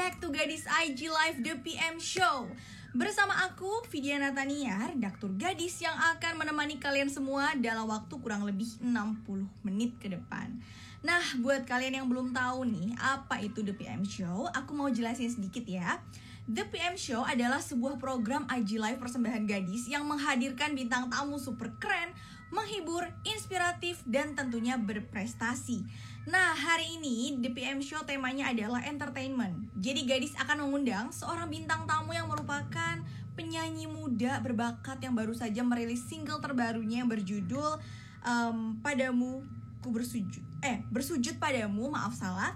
back to Gadis IG Live The PM Show. Bersama aku, Vidya Natania, redaktur gadis yang akan menemani kalian semua dalam waktu kurang lebih 60 menit ke depan. Nah, buat kalian yang belum tahu nih, apa itu The PM Show, aku mau jelasin sedikit ya. The PM Show adalah sebuah program IG Live persembahan gadis yang menghadirkan bintang tamu super keren, menghibur, inspiratif, dan tentunya berprestasi. Nah, hari ini The PM Show temanya adalah entertainment. Jadi gadis akan mengundang seorang bintang tamu yang merupakan penyanyi muda berbakat yang baru saja merilis single terbarunya yang berjudul um, Padamu Ku Bersujud. Eh, Bersujud Padamu, maaf salah.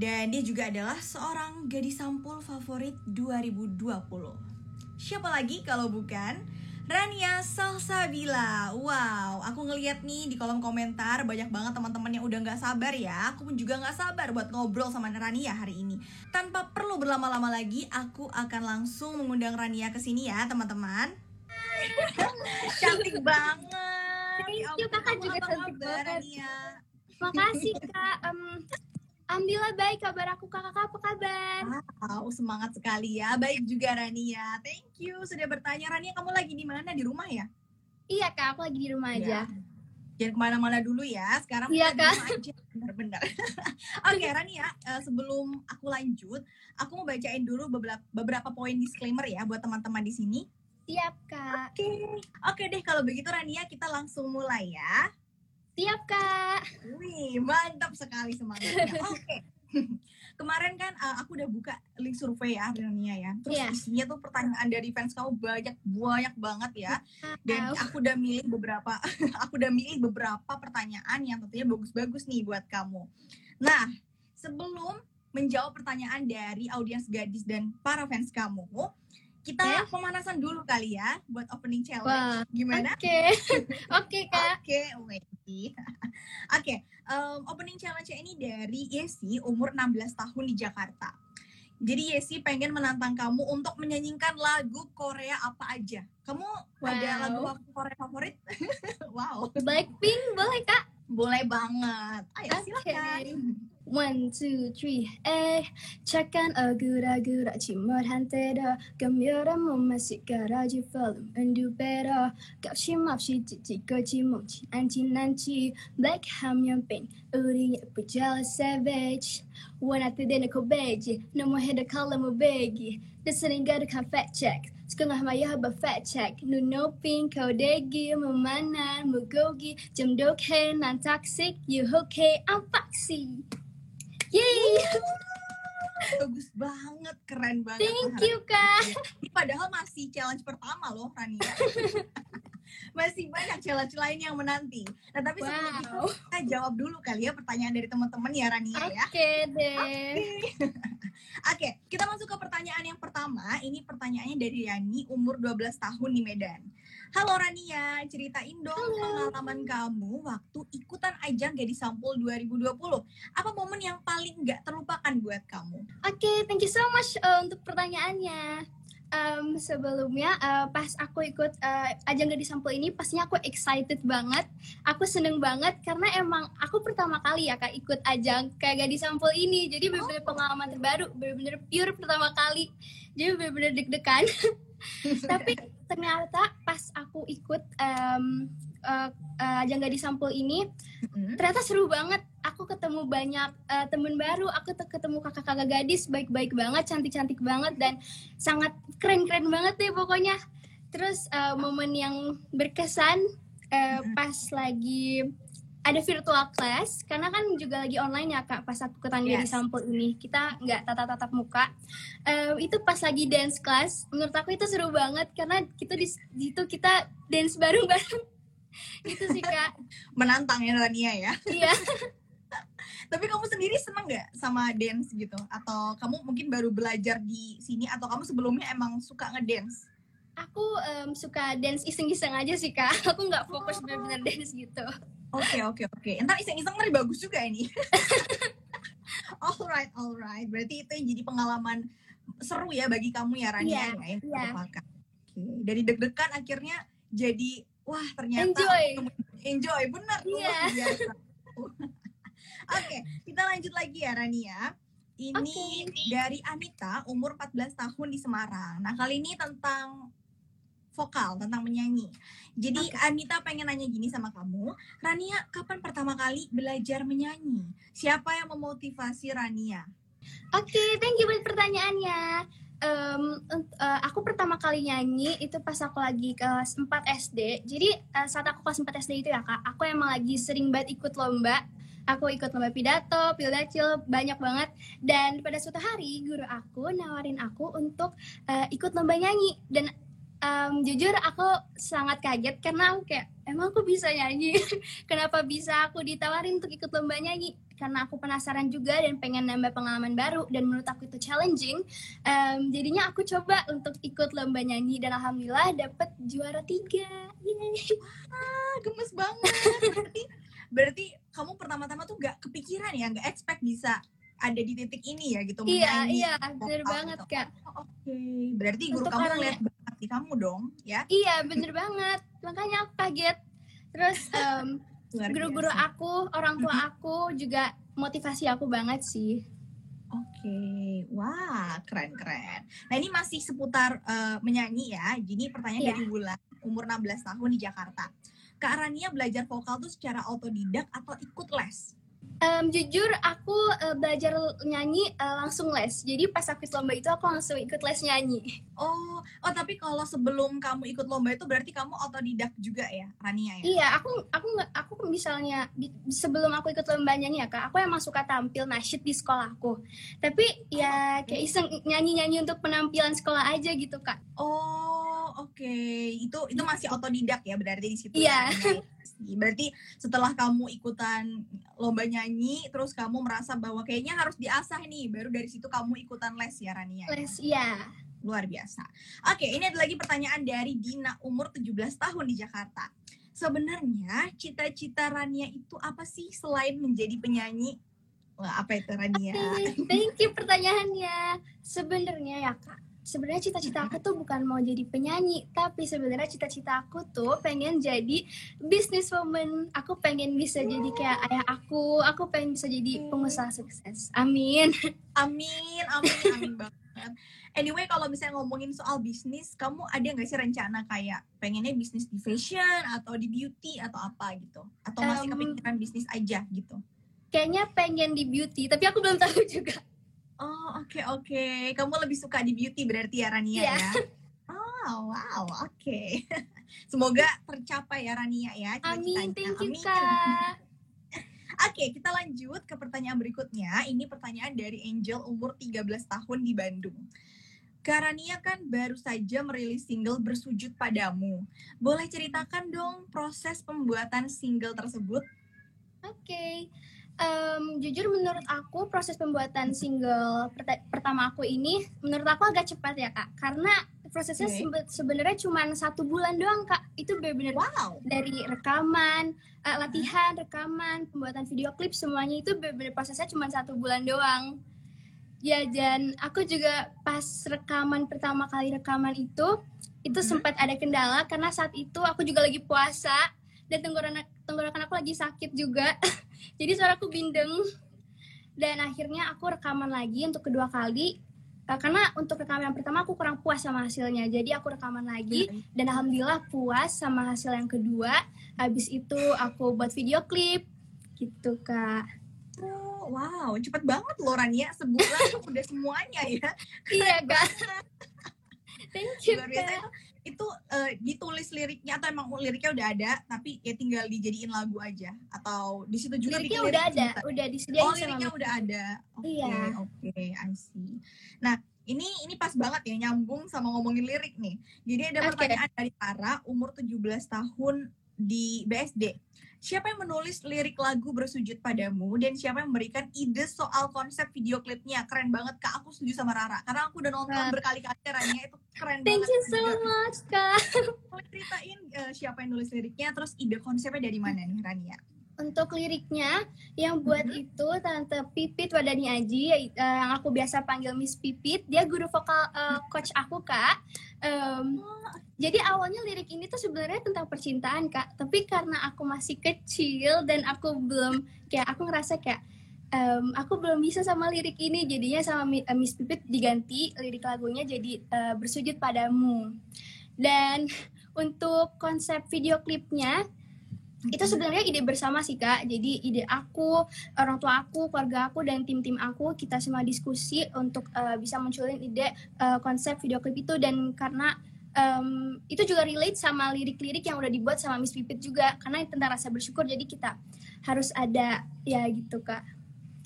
Dan dia juga adalah seorang gadis sampul favorit 2020. Siapa lagi kalau bukan Rania Salsabila Wow, aku ngeliat nih di kolom komentar Banyak banget teman-teman yang udah gak sabar ya. Aku pun juga gak sabar buat ngobrol sama Rania hari ini. Tanpa perlu berlama-lama lagi Aku akan langsung mengundang Rania ke sini ya teman-teman. Cantik banget. Thank you kakak juga cantik banget. Rania? Makasih kak. Um, Alhamdulillah baik kabar aku kakak apa kabar? Wow semangat sekali ya baik juga Rania. Thank you sudah bertanya Rania kamu lagi di mana di rumah ya? Iya kak aku lagi di rumah aja. Ya. Jangan ke mana-mana dulu ya sekarang iya, kak. benar-benar. Oke okay, Rania uh, sebelum aku lanjut aku mau bacain dulu beberapa beberapa poin disclaimer ya buat teman-teman di sini. Siap kak. Oke okay. oke okay deh kalau begitu Rania kita langsung mulai ya. Siap kak. Wih mantap sekali semangatnya. Oke. Okay. Kemarin kan uh, aku udah buka link survei ya Rania ya. Terus yeah. isinya tuh pertanyaan dari fans kamu banyak banyak banget ya. Dan aku udah milih beberapa aku udah milih beberapa pertanyaan yang tentunya bagus-bagus nih buat kamu. Nah, sebelum menjawab pertanyaan dari audiens gadis dan para fans kamu, kita okay. pemanasan dulu kali ya buat opening challenge. Wah, Gimana? Oke. Okay. Oke, okay, Kak. Oke, okay, wait. Oke, um, opening challenge ini dari Yesi umur 16 tahun di Jakarta. Jadi Yesi pengen menantang kamu untuk menyanyikan lagu Korea apa aja. Kamu wow. ada lagu Korea favorit? wow. Blackpink boleh, Kak? Boleh banget. Ayo okay. silakan. One, two, three, eh Çakan agura agura çimar hantera. Gamyara mama sikara jifalum undu bera. Kapşi mapşi cici koci mochi anci nanci Black ham yang pain Uri yap jala savage. One after then a kobeji No more head a column of baggy This ain't got a fact check Sekolah maya haba fat check. No Nuno pin kau degi Memanan mugogi. Jam dok he nan toxic. You okay I'm foxy. Yeay. Bagus banget, keren banget. Thank you, Kak. Padahal masih challenge pertama loh, Rania. masih banyak challenge lain yang menanti. Nah, tapi wow. sebelum itu kita jawab dulu kali ya pertanyaan dari teman-teman ya Rania okay ya. Oke deh. Oke, okay, kita masuk ke pertanyaan yang pertama. Ini pertanyaannya dari Yani, umur 12 tahun di Medan. Halo Rania, ceritain dong Halo. pengalaman kamu waktu ikutan ajang Gadis Sampul 2020. Apa momen yang paling nggak terlupakan buat kamu? Oke, okay, thank you so much uh, untuk pertanyaannya. Um, sebelumnya uh, pas aku ikut uh, ajang Gadis Sampul ini pastinya aku excited banget. Aku seneng banget karena emang aku pertama kali ya kak ikut ajang kayak Gadis Sampul ini. Jadi bener-bener oh. pengalaman terbaru, bener-bener pure pertama kali. Jadi bener-bener deg-degan. Tapi ternyata pas aku ikut um, uh, uh, jangga di sampul ini mm-hmm. ternyata seru banget. Aku ketemu banyak uh, temen baru aku ketemu kakak-kakak gadis baik-baik banget cantik-cantik banget dan sangat keren-keren banget deh pokoknya. Terus uh, momen yang berkesan uh, pas lagi ada virtual class karena kan juga lagi online ya kak pas aku ketanya yes. di sampul ini. Kita nggak tatap tatap muka. Um, itu pas lagi dance class menurut aku itu seru banget karena kita di situ kita dance bareng bareng itu sih kak menantang ya Rania ya iya tapi kamu sendiri seneng nggak sama dance gitu atau kamu mungkin baru belajar di sini atau kamu sebelumnya emang suka ngedance aku um, suka dance iseng-iseng aja sih kak aku nggak fokus benar-benar dance gitu Oke oke oke. Entar iseng-iseng ntar bagus juga ini. alright alright. Berarti itu yang jadi pengalaman seru ya bagi kamu ya Rania yeah, ya yang yeah. Oke. Dari deg-degan akhirnya jadi wah ternyata enjoy. Enjoy bener yeah. Oke, okay, kita lanjut lagi ya Rania. Ini dari Anita, umur 14 tahun di Semarang. Nah, kali ini tentang vokal, tentang menyanyi. Jadi Anita pengen nanya gini sama kamu, Rania, kapan pertama kali belajar menyanyi? Siapa yang memotivasi Rania? Oke, thank you buat pertanyaannya. Um, uh, aku pertama kali nyanyi itu pas aku lagi kelas 4 SD. Jadi uh, saat aku kelas 4 SD itu ya kak, aku emang lagi sering banget ikut lomba. Aku ikut lomba pidato, pildacil, banyak banget. Dan pada suatu hari guru aku nawarin aku untuk uh, ikut lomba nyanyi. Dan um, jujur aku sangat kaget karena aku kayak emang aku bisa nyanyi. Kenapa bisa aku ditawarin untuk ikut lomba nyanyi? karena aku penasaran juga dan pengen nambah pengalaman baru dan menurut aku itu challenging um, jadinya aku coba untuk ikut lomba nyanyi dan alhamdulillah dapet juara tiga ah gemes banget berarti berarti kamu pertama-tama tuh gak kepikiran ya gak expect bisa ada di titik ini ya gitu iya iya bener banget gitu. kak oh, oke okay. berarti guru Untuk kamu lihat di kamu dong ya iya bener banget makanya aku kaget terus um, guru-guru aku orang tua aku juga motivasi aku banget sih Oke, okay. wah keren keren. Nah ini masih seputar uh, menyanyi ya. Jadi pertanyaan yeah. dari Bulan, umur 16 tahun di Jakarta. Kak Rania belajar vokal tuh secara autodidak atau ikut les? Um, jujur aku uh, belajar nyanyi uh, langsung les. Jadi pas aku ikut lomba itu aku langsung ikut les nyanyi. Oh, oh tapi kalau sebelum kamu ikut lomba itu berarti kamu otodidak juga ya, Rania ya? Iya, aku aku aku misalnya di, sebelum aku ikut lomba nyanyi ya kak, aku emang suka tampil nasyid di sekolahku. Tapi ya kayak iseng nyanyi-nyanyi untuk penampilan sekolah aja gitu kak. Oh, oke. Okay. Itu itu masih otodidak ya berarti di situ. Iya. Ya? Berarti setelah kamu ikutan lomba nyanyi, terus kamu merasa bahwa kayaknya harus diasah nih, baru dari situ kamu ikutan les ya Rania? Les, iya. Luar biasa. Oke, ini ada lagi pertanyaan dari Dina, umur 17 tahun di Jakarta. Sebenarnya cita-cita Rania itu apa sih selain menjadi penyanyi? Wah, apa itu Rania? Thank you pertanyaannya. Sebenarnya ya Kak, sebenarnya cita-cita aku tuh bukan mau jadi penyanyi, tapi sebenarnya cita-cita aku tuh pengen jadi businesswoman. Aku pengen bisa jadi kayak ayah aku, aku pengen bisa jadi pengusaha sukses. Amin. Amin, amin, amin banget. Anyway, kalau misalnya ngomongin soal bisnis, kamu ada nggak sih rencana kayak pengennya bisnis di fashion atau di beauty atau apa gitu? Atau masih um, kepikiran bisnis aja gitu? Kayaknya pengen di beauty, tapi aku belum tahu juga. Oh oke okay, oke, okay. kamu lebih suka di beauty berarti ya Rania yeah. ya? Oh wow oke. Okay. Semoga tercapai ya Rania ya. Amin, thank you kak. Oke, kita lanjut ke pertanyaan berikutnya. Ini pertanyaan dari Angel umur 13 tahun di Bandung. Karania kan baru saja merilis single Bersujud Padamu. Boleh ceritakan dong proses pembuatan single tersebut? Oke, okay um, jujur menurut aku proses pembuatan single pertama aku ini menurut aku agak cepat ya kak karena prosesnya okay. sebenarnya cuma satu bulan doang kak itu benar-benar wow. dari rekaman uh, latihan rekaman pembuatan video klip semuanya itu benar-benar prosesnya cuma satu bulan doang ya dan aku juga pas rekaman pertama kali rekaman itu itu hmm. sempat ada kendala karena saat itu aku juga lagi puasa dan tenggorokan tenggorokan aku lagi sakit juga jadi suaraku bindeng dan akhirnya aku rekaman lagi untuk kedua kali. Uh, karena untuk rekaman yang pertama aku kurang puas sama hasilnya. Jadi aku rekaman lagi. Dan alhamdulillah puas sama hasil yang kedua. Habis itu aku buat video klip. Gitu kak. Oh, wow. Cepet banget loh Rania. Sebulan udah semuanya ya. Iya kak. Thank you kak itu uh, ditulis liriknya atau emang liriknya udah ada tapi ya tinggal dijadiin lagu aja. Atau di situ juga liriknya udah ada cerita. udah disediain oh liriknya udah ada. Oke okay, iya. oke okay, I see. Nah ini ini pas banget ya nyambung sama ngomongin lirik nih. Jadi ada okay. pertanyaan dari Tara umur 17 tahun di BSD siapa yang menulis lirik lagu bersujud padamu dan siapa yang memberikan ide soal konsep video klipnya. Keren banget kak. Aku setuju sama Rara karena aku udah nonton nah. berkali-kali Rania. Itu keren thank banget. you so juga. much kak. Boleh ceritain uh, siapa yang nulis liriknya terus ide konsepnya dari mana nih Rania untuk liriknya yang buat mm-hmm. itu tante Pipit Wadani Aji uh, yang aku biasa panggil Miss Pipit dia guru vokal uh, coach aku kak um, oh. jadi awalnya lirik ini tuh sebenarnya tentang percintaan kak tapi karena aku masih kecil dan aku belum kayak aku ngerasa kayak um, aku belum bisa sama lirik ini jadinya sama uh, Miss Pipit diganti lirik lagunya jadi uh, bersujud padamu dan untuk konsep video klipnya itu sebenarnya ide bersama sih kak. Jadi ide aku orang tua aku keluarga aku dan tim-tim aku kita semua diskusi untuk uh, bisa munculin ide uh, konsep video klip itu. Dan karena um, itu juga relate sama lirik-lirik yang udah dibuat sama Miss Pipit juga. Karena tentang rasa bersyukur. Jadi kita harus ada ya gitu kak.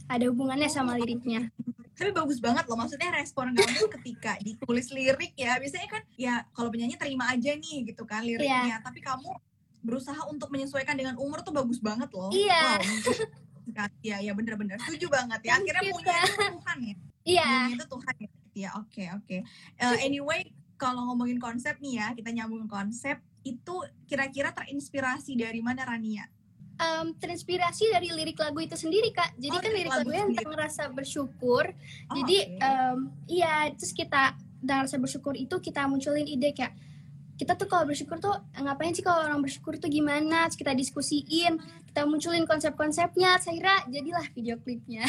Ada hubungannya sama liriknya. Tapi bagus banget loh. Maksudnya respon kamu ketika ditulis lirik ya. Biasanya kan ya kalau penyanyi terima aja nih gitu kan liriknya. Yeah. tapi kamu berusaha untuk menyesuaikan dengan umur tuh bagus banget loh. Iya. Wow, ya ya bener-bener setuju banget ya. Akhirnya punya itu Tuhan ya. Iya. Punya itu Tuhan ya. Ya oke okay, oke. Okay. Uh, anyway kalau ngomongin konsep nih ya kita nyambung konsep itu kira-kira terinspirasi dari mana Rania? um, terinspirasi dari lirik lagu itu sendiri kak jadi oh, kan lirik lagu lagunya tentang rasa bersyukur oh, jadi okay. um, iya terus kita dengan rasa bersyukur itu kita munculin ide kayak kita tuh kalau bersyukur tuh ngapain sih kalau orang bersyukur tuh gimana? Terus kita diskusiin kita munculin konsep-konsepnya saya jadilah video klipnya.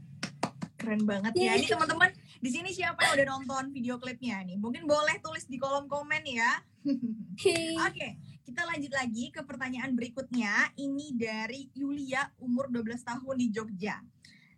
Keren banget ya. Ini teman-teman di sini siapa yang udah nonton video klipnya nih? Mungkin boleh tulis di kolom komen ya. Oke okay, kita lanjut lagi ke pertanyaan berikutnya. Ini dari Yulia umur 12 tahun di Jogja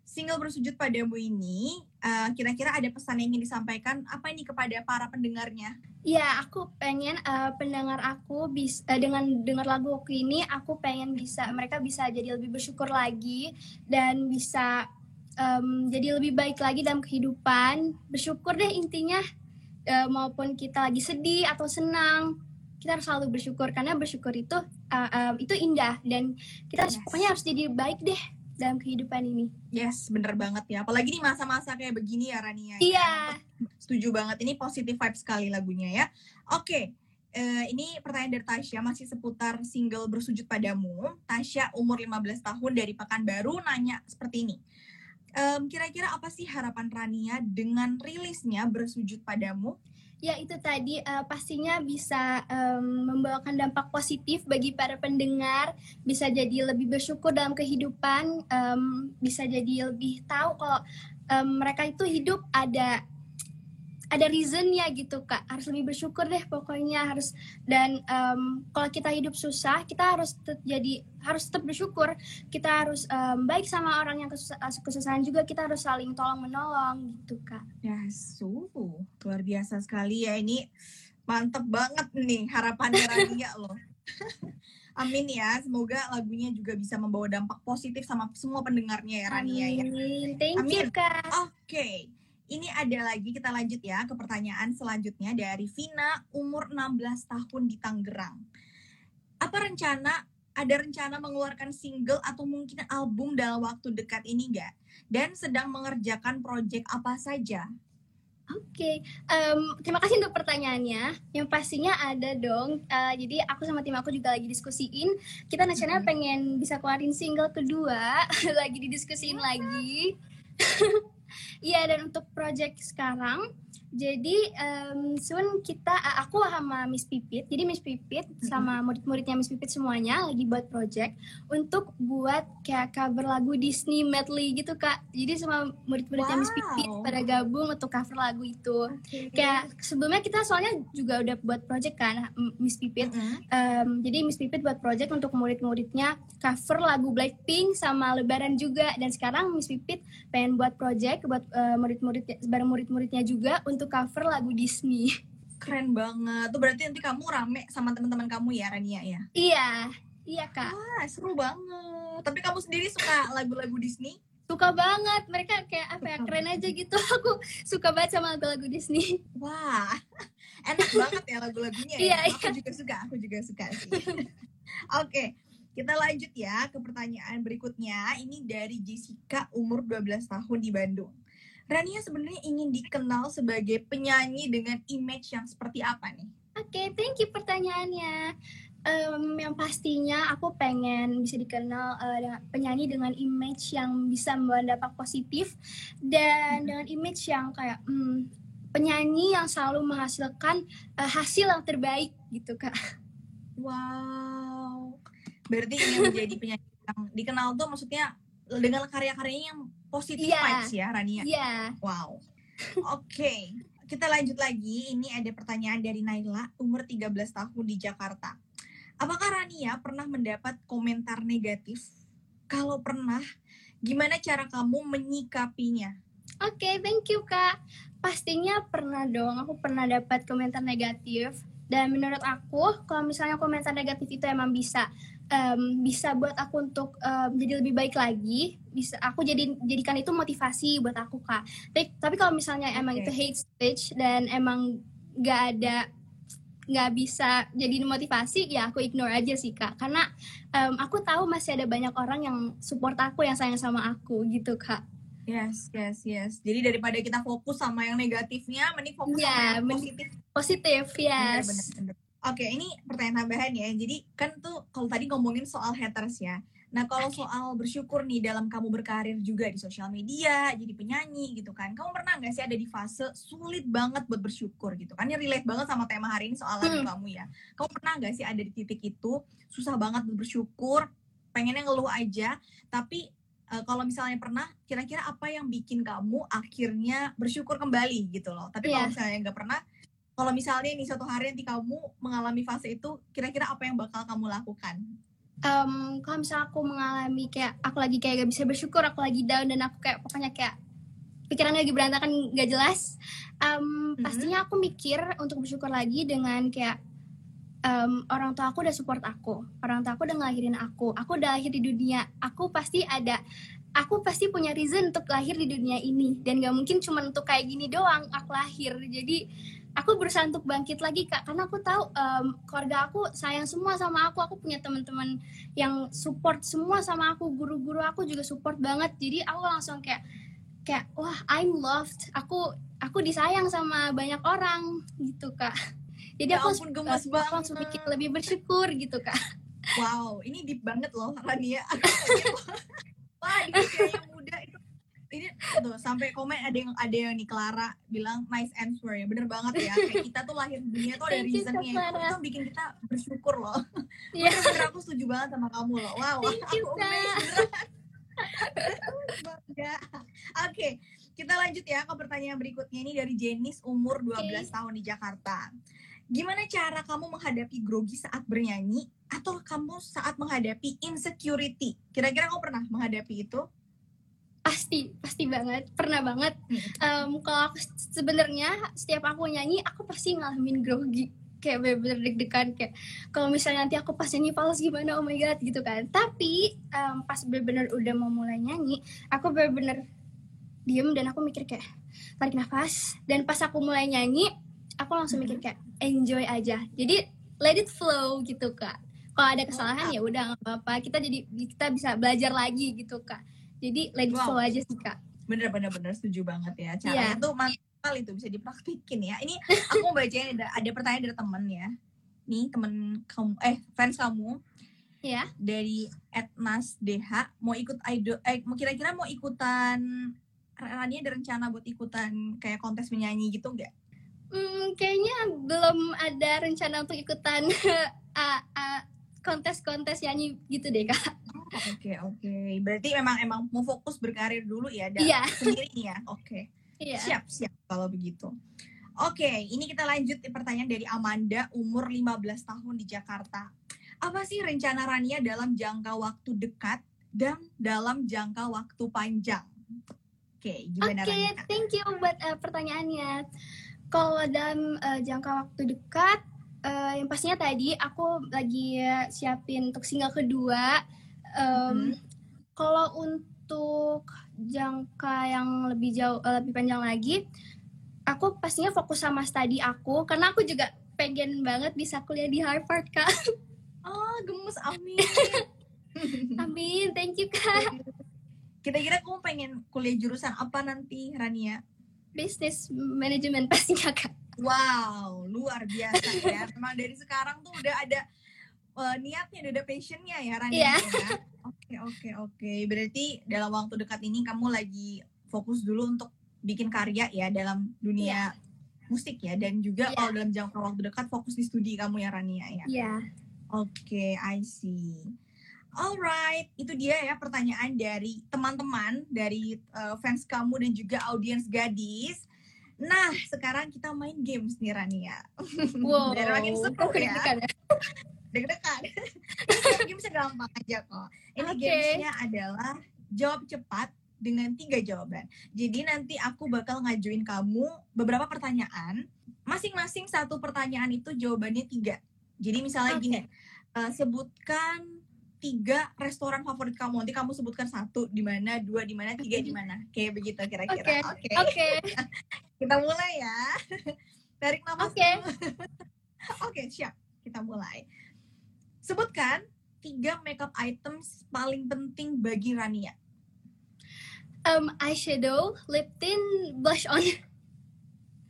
single bersujud padamu ini uh, kira-kira ada pesan yang ingin disampaikan apa ini kepada para pendengarnya? Ya, aku pengen uh, pendengar aku bisa uh, dengan dengar lagu aku ini aku pengen bisa mereka bisa jadi lebih bersyukur lagi dan bisa um, jadi lebih baik lagi dalam kehidupan. Bersyukur deh intinya uh, maupun kita lagi sedih atau senang kita harus selalu bersyukur karena bersyukur itu uh, um, itu indah dan kita yes. pokoknya harus jadi baik deh dalam kehidupan ini. Yes, bener banget ya. Apalagi di masa-masa kayak begini ya Rania. Ya. Iya. Ya. Setuju banget. Ini positif vibe sekali lagunya ya. Oke. Okay. Uh, ini pertanyaan dari Tasya masih seputar single Bersujud Padamu. Tasya umur 15 tahun dari Pekanbaru nanya seperti ini. Um, kira-kira apa sih harapan Rania dengan rilisnya Bersujud Padamu? Ya itu tadi uh, pastinya bisa um, membawakan dampak positif bagi para pendengar, bisa jadi lebih bersyukur dalam kehidupan, um, bisa jadi lebih tahu kalau um, mereka itu hidup ada ada reasonnya gitu kak harus lebih bersyukur deh pokoknya harus dan um, kalau kita hidup susah kita harus tetap jadi harus tetap bersyukur kita harus um, baik sama orang yang kesusahan juga kita harus saling tolong menolong gitu kak ya su luar biasa sekali ya ini mantep banget nih harapannya Rania loh Amin ya, semoga lagunya juga bisa membawa dampak positif sama semua pendengarnya ya Rania ya. Amin. Thank Amin. you Kak. Oke. Okay. Ini ada lagi kita lanjut ya ke pertanyaan selanjutnya dari Vina umur 16 tahun di Tangerang. Apa rencana ada rencana mengeluarkan single atau mungkin album dalam waktu dekat ini enggak? Dan sedang mengerjakan proyek apa saja? Oke, okay. um, terima kasih untuk pertanyaannya. Yang pastinya ada dong. Uh, jadi aku sama tim aku juga lagi diskusiin. Kita nasional mm -hmm. pengen bisa keluarin single kedua, lagi didiskusiin lagi. Iya dan untuk project sekarang jadi um, soon kita aku sama Miss Pipit. Jadi Miss Pipit sama murid-muridnya Miss Pipit semuanya lagi buat project untuk buat kayak cover lagu Disney medley gitu Kak. Jadi semua murid-muridnya wow. Miss Pipit pada gabung untuk cover lagu itu. Okay. Kayak sebelumnya kita soalnya juga udah buat project kan Miss Pipit. Mm -hmm. um, jadi Miss Pipit buat project untuk murid-muridnya cover lagu Blackpink sama Lebaran juga dan sekarang Miss Pipit pengen buat project buat uh, murid-murid bareng murid-muridnya juga untuk cover lagu Disney. Keren banget. Tuh berarti nanti kamu rame sama teman-teman kamu ya, Rania ya? Iya. Iya, Kak. Wah, seru banget. Tapi kamu sendiri suka lagu-lagu Disney? Suka banget. Mereka kayak apa ya, keren aja gitu. Aku suka banget sama lagu-lagu Disney. Wah, enak banget ya lagu-lagunya ya. Iya, aku iya. juga suka, aku juga suka sih. Oke, okay. Kita lanjut ya ke pertanyaan berikutnya. Ini dari Jessica umur 12 tahun di Bandung. Rania sebenarnya ingin dikenal sebagai penyanyi dengan image yang seperti apa nih? Oke, okay, thank you pertanyaannya. Um, yang pastinya aku pengen bisa dikenal uh, penyanyi dengan image yang bisa membawa dampak positif dan hmm. dengan image yang kayak um, penyanyi yang selalu menghasilkan uh, hasil yang terbaik gitu kak. Wow, berarti ingin menjadi penyanyi yang dikenal tuh maksudnya dengan karya-karyanya yang positif Iya. vibes ya Rania. Iya. Wow. Oke, kita lanjut lagi. Ini ada pertanyaan dari Naila, umur 13 tahun di Jakarta. Apakah Rania pernah mendapat komentar negatif? Kalau pernah, gimana cara kamu menyikapinya? Oke, thank you kak. Pastinya pernah dong, aku pernah dapat komentar negatif. Dan menurut aku, kalau misalnya komentar negatif itu emang bisa em, bisa buat aku untuk em, jadi lebih baik lagi, bisa aku jadi jadikan itu motivasi buat aku kak. Tapi, tapi kalau misalnya emang Oke. itu hate speech dan emang nggak ada nggak bisa jadi motivasi, ya aku ignore aja sih kak. Karena em, aku tahu masih ada banyak orang yang support aku, yang sayang sama aku gitu kak. Yes, yes, yes. Jadi daripada kita fokus sama yang negatifnya, mending fokus Iya, sama yang positif. Positif, Bener, yes. bener, bener. Oke, ini pertanyaan tambahan ya. Jadi kan tuh kalau tadi ngomongin soal haters ya. Nah kalau Oke. soal bersyukur nih dalam kamu berkarir juga di sosial media, jadi penyanyi gitu kan. Kamu pernah nggak sih ada di fase sulit banget buat bersyukur gitu kan? Ini relate banget sama tema hari ini soal lagu Hmm. kamu ya. Kamu pernah nggak sih ada di titik itu susah banget buat bersyukur, pengennya ngeluh aja, tapi eh, kalau misalnya pernah, kira-kira apa yang bikin kamu akhirnya bersyukur kembali gitu loh. Tapi kalau Iya. misalnya nggak pernah, kalau misalnya nih suatu hari nanti kamu mengalami fase itu, kira-kira apa yang bakal kamu lakukan? Em, kalau misalnya aku mengalami kayak aku lagi kayak gak bisa bersyukur, aku lagi down dan aku kayak pokoknya kayak pikirannya lagi berantakan gak jelas, em, pastinya aku mikir untuk bersyukur lagi dengan kayak em, orang tua aku udah support aku, orang tua aku udah ngelahirin aku, aku udah lahir di dunia, aku pasti ada, aku pasti punya reason untuk lahir di dunia ini. Dan gak mungkin cuma untuk kayak gini doang aku lahir, jadi aku berusaha untuk bangkit lagi kak. Karena aku tahu em, keluarga aku sayang semua sama aku. Aku punya teman-teman yang support semua sama aku. Guru-guru aku juga support banget. Jadi aku langsung kayak kayak wah I'm loved. Aku aku disayang sama banyak orang gitu kak jadi Ya aku ampun, gemes aku banget. langsung mikir lebih bersyukur gitu kak Wow, ini deep banget loh Rania. Wah, ini kayak yang muda itu ini tuh sampai komen ada yang ada yang nih Clara bilang nice answer ya bener banget ya kayak kita tuh lahir dunia tuh ada you, reasonnya itu, Clara. itu bikin kita bersyukur loh Iya. bener-bener aku setuju banget sama kamu loh wow Thank you, aku. Bangga. oke kita lanjut ya ke pertanyaan berikutnya ini dari Jenis umur 12 Oke. tahun di Jakarta gimana cara kamu menghadapi grogi saat bernyanyi atau kamu saat menghadapi insecurity? Kira-kira kamu pernah menghadapi itu? Pasti pasti banget pernah banget. Em, kalau aku sebenarnya setiap aku nyanyi aku pasti ngalamin grogi. Kayak bener-bener deg-degan kayak kalau misalnya nanti aku pas nyanyi fals gimana oh my god gitu kan. Tapi em, pas bener-bener udah mau mulai nyanyi aku bener-bener diem dan aku mikir kayak tarik nafas. Dan pas aku mulai nyanyi aku langsung mikir kayak enjoy aja. Jadi let it flow gitu kak. Kalau ada kesalahan ya udah nggak apa-apa. Kita jadi kita bisa belajar lagi gitu kak. Jadi let it Wow. flow aja sih kak. Bener bener bener. Setuju banget ya. Iya. caranya tuh mantap sekali tuh bisa dipraktikin ya. Ini aku mau bacain ada, ada pertanyaan dari temen ya. Nih temen kamu eh fans kamu. Ya dari Etnas DH mau ikut idol eh mau kira-kira mau ikutan Rania ada rencana buat ikutan kayak kontes menyanyi gitu nggak? Hmm, kayaknya belum ada rencana untuk ikutan kontes-kontes nyanyi gitu deh kak. Oke oke berarti memang emang mau fokus berkarir dulu ya dan Iya. sendiri ya oke Iya. siap siap kalau begitu oke ini kita lanjut pertanyaan dari Amanda umur 15 tahun di Jakarta apa sih rencana Rania dalam jangka waktu dekat dan dalam jangka waktu panjang oke gimana Oke, Rania thank you buat eh, pertanyaannya. Kalau dalam eh, jangka waktu dekat, eh, yang pastinya tadi aku lagi siapin untuk single kedua. Em, Kalau untuk jangka yang lebih jauh, eh, lebih panjang lagi, aku pastinya fokus sama studi aku karena aku juga pengen banget bisa kuliah di Harvard kak. oh gemes amin Amin, thank you kak. kira-kira kamu pengen kuliah jurusan apa nanti Rania Business management pastinya kak. Wow, luar biasa ya. Memang dari sekarang tuh udah ada eh, niatnya, udah ada passionnya ya Rani. Iya. ya. Oke, oke, oke. Berarti dalam waktu dekat ini kamu lagi fokus dulu untuk bikin karya ya dalam dunia musik ya. Dan juga Iya. kalau dalam jangka waktu dekat fokus di studi kamu ya Rania ya. Iya. Oke, I see. Alright, itu dia ya pertanyaan dari teman-teman, dari uh, fans kamu dan juga audiens gadis. Nah, sekarang kita main games nih Rania. Wow, Biar makin seru ya. deg-degan ya. Deg-degan. Gamesnya gampang aja kok. Ini Oke. gamesnya adalah jawab cepat dengan tiga jawaban. Jadi nanti aku bakal ngajuin kamu beberapa pertanyaan. Masing-masing satu pertanyaan itu jawabannya tiga. Jadi misalnya Oke. gini, eh, sebutkan tiga restoran favorit kamu. Nanti kamu sebutkan satu di mana, dua di mana, tiga di mana. Kayak begitu kira-kira. Oke. Oke, Kita mulai ya. Tarik nafas. Oke. dulu. Oke, siap. Kita mulai. Sebutkan tiga makeup items paling penting bagi Rania. um, eyeshadow, lip tint, blush on.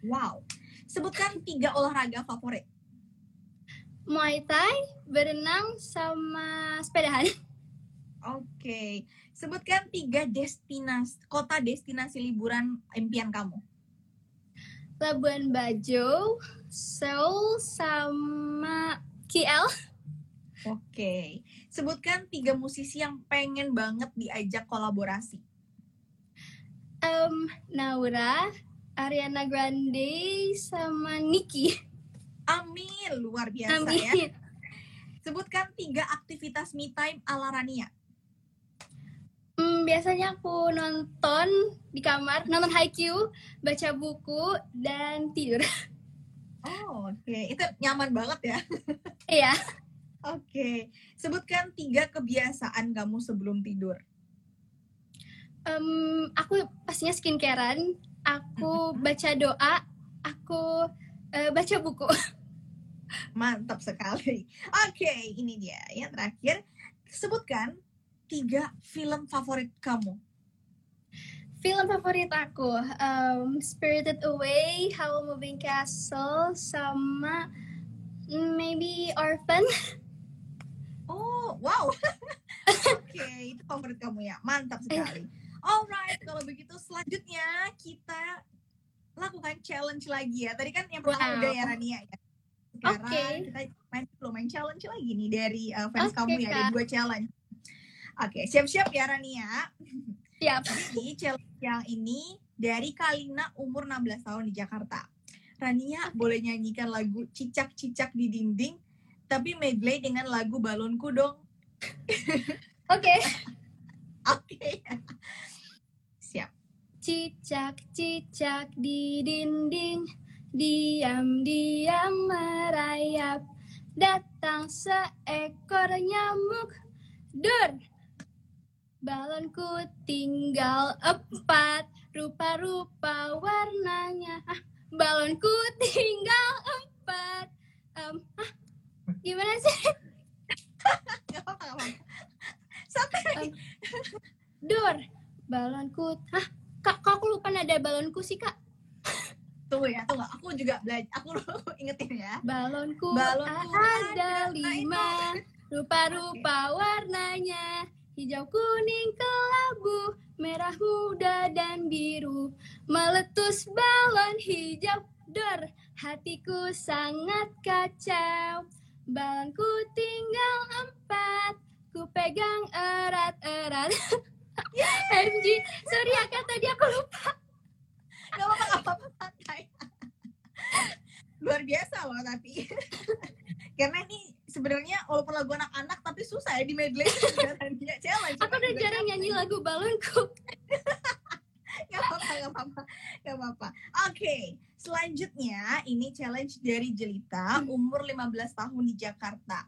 Wow. Sebutkan tiga olahraga favorit. Muay Thai, berenang, sama sepedahan. Oke. Sebutkan tiga destinasi kota destinasi liburan impian kamu. Labuan Bajo, Seoul, sama KL. Oke. Sebutkan tiga musisi yang pengen banget diajak kolaborasi. Um, Naura, Ariana Grande, sama Nicki. Amin, luar biasa Amin. ya. Sebutkan tiga aktivitas me time ala Rania. Hmm, biasanya aku nonton di kamar, nonton Haikyuu, baca buku, dan tidur. Oh, oke. Itu nyaman banget ya. Iya, Oke. Sebutkan tiga kebiasaan kamu sebelum tidur. Em, aku pastinya skincarean, aku baca doa, aku eh, baca buku. Mantap sekali. Oke, ini dia. Yang terakhir, sebutkan tiga film favorit kamu. Film favorit aku, em, Spirited Away, How Moving Castle, sama maybe Orphan. Oh, wow. Oke, itu favorit kamu ya. Mantap sekali. Alright, kalau begitu selanjutnya kita lakukan challenge lagi ya. Tadi kan yang pertama Wow. udah ya Rania ya. Sekarang Oke. kita main belum main challenge lagi nih dari uh, fans Oke, kamu ya. Ada Kak. dua challenge. Oke, siap-siap ya Rania. Siap. Jadi challenge yang ini dari Kalina umur 16 tahun di Jakarta. Rania boleh nyanyikan lagu Cicak-Cicak di Dinding, tapi medley dengan lagu Balonku dong. Oke. Oke. Siap. Cicak-cicak di dinding, diam-diam merayap. Datang seekor nyamuk, dur. Balonku tinggal empat, rupa-rupa warnanya. Ah, balonku tinggal empat. Em, ah, gimana sih? Em, dur, balonku. Ah, kak, kok aku lupa nada balonku sih kak? Tunggu ya, tunggu. Aku juga belajar. Aku ingetin ya. Balonku, Balonku ada ada lima, rupa-rupa warnanya, hijau, kuning, kelabu, merah muda dan biru, meletus balon hijau, dor, hatiku sangat kacau, balonku tinggal empat, ku pegang erat-erat. MG, sorry ya kak, tadi aku lupa. Gak apa-apa. Santai. Luar biasa loh tapi. Karena ini sebenarnya walaupun lagu anak-anak tapi susah ya di medley dia challenge. Aku udah jarang nyanyi lagu balonku. Gak apa-apa, gak apa-apa, gak apa-apa. Oke, selanjutnya ini challenge dari Jelita, umur 15 tahun di Jakarta.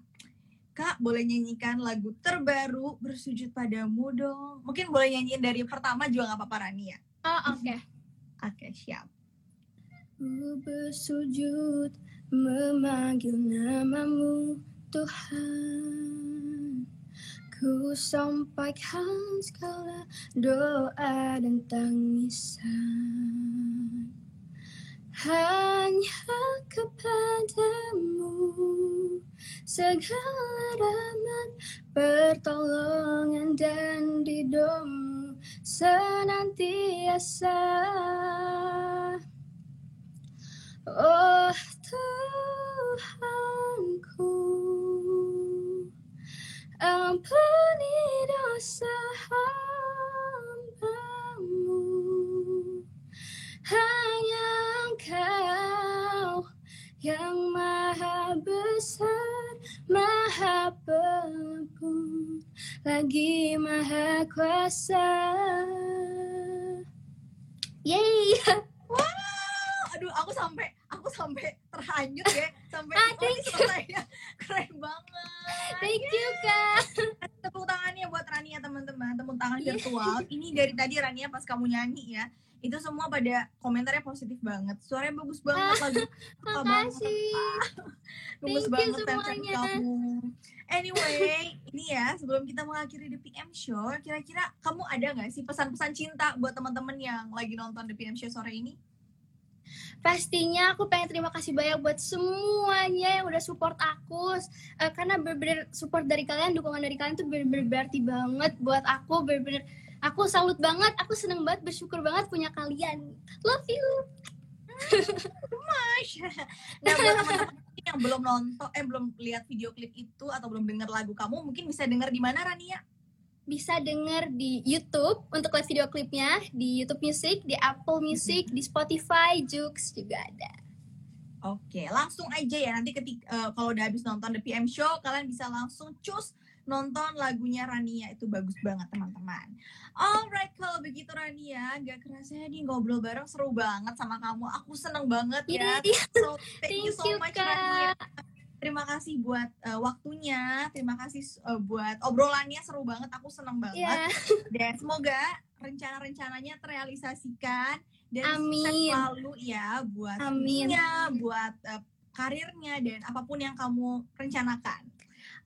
Kak, boleh nyanyikan lagu terbaru Bersujud Padamu dong. Mungkin boleh nyanyiin dari pertama juga gak apa-apa Rani ya. Oh, oke. Oke, siap. Ku bersujud memanggil namamu Tuhan. Ku sampaikan segala doa dan tangisan. Hanya kepadamu Segala rahmat, pertolongan dan ridhomu Senantiasa. Oh Tuhanku Ampuni dosa hambamu. Hanya engkau yang maha besar Maha pengampun Lagi maha kuasa. Yeay. Aduh aku sampai aku sampai terhanyut ya. Sampai Ah, oh, thank ini selesainya. keren banget. Thank you kak. Tepuk tangannya buat Rania teman-teman. Tepuk tangan virtual. Ini dari tadi Rania pas kamu nyanyi ya itu semua pada komentarnya positif banget. Suaranya bagus banget lagu suka banget. Makasih. Bagus banget semuanya. kamu. Anyway ini ya sebelum kita mengakhiri The PM Show kira-kira kamu ada nggak sih pesan-pesan cinta buat teman-teman yang lagi nonton The PM Show sore ini? Pastinya aku pengen terima kasih banyak buat semuanya yang udah support aku. Eh, Karena bener-bener support dari kalian, dukungan dari kalian tuh bener-bener berarti banget buat aku. Bener-bener aku salut banget, aku seneng banget, bersyukur banget punya kalian. Love you. Nah buat teman-teman yang belum nonton eh belum lihat video klip itu atau belum dengar lagu kamu mungkin bisa dengar di mana Rania? Bisa denger di Youtube untuk live video klipnya Di Youtube Music, di Apple Music, di Spotify, Joox juga ada. Oke, langsung aja ya nanti ketika eh, kalau udah habis nonton The PM Show kalian bisa langsung cus nonton lagunya Rania itu bagus banget teman-teman. Alright kalau begitu Rania, gak kerasa ya nih ngobrol bareng seru banget sama kamu. Aku seneng banget ya. Iya, So thank, you Thank so you, much Kak. Rania. Terima kasih buat eh, waktunya, terima kasih eh, buat obrolannya seru banget. Aku seneng banget. Iya. Dan semoga rencana-rencananya terrealisasikan dan Amin. sukses selalu ya buat Amin. ininya, buat eh, karirnya dan apa pun yang kamu rencanakan.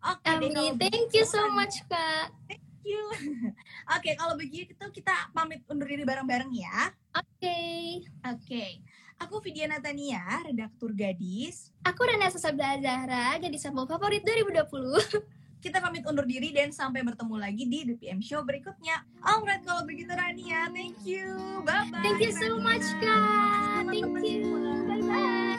Oke, Amin, thank you so Rania. much kak Thank you. Oke, kalau begitu kita pamit undur diri bareng-bareng ya. Oke Oke. Aku Vidya Natania, redaktur Gadis. Aku Rana Sabda Zahra, gadis sampul favorit 2020. Kita pamit undur diri dan sampai bertemu lagi di The PM Show berikutnya. Alright, kalau begitu Rania, thank you. Bye-bye. Thank you so much, Kak. Thank you. Bye-bye.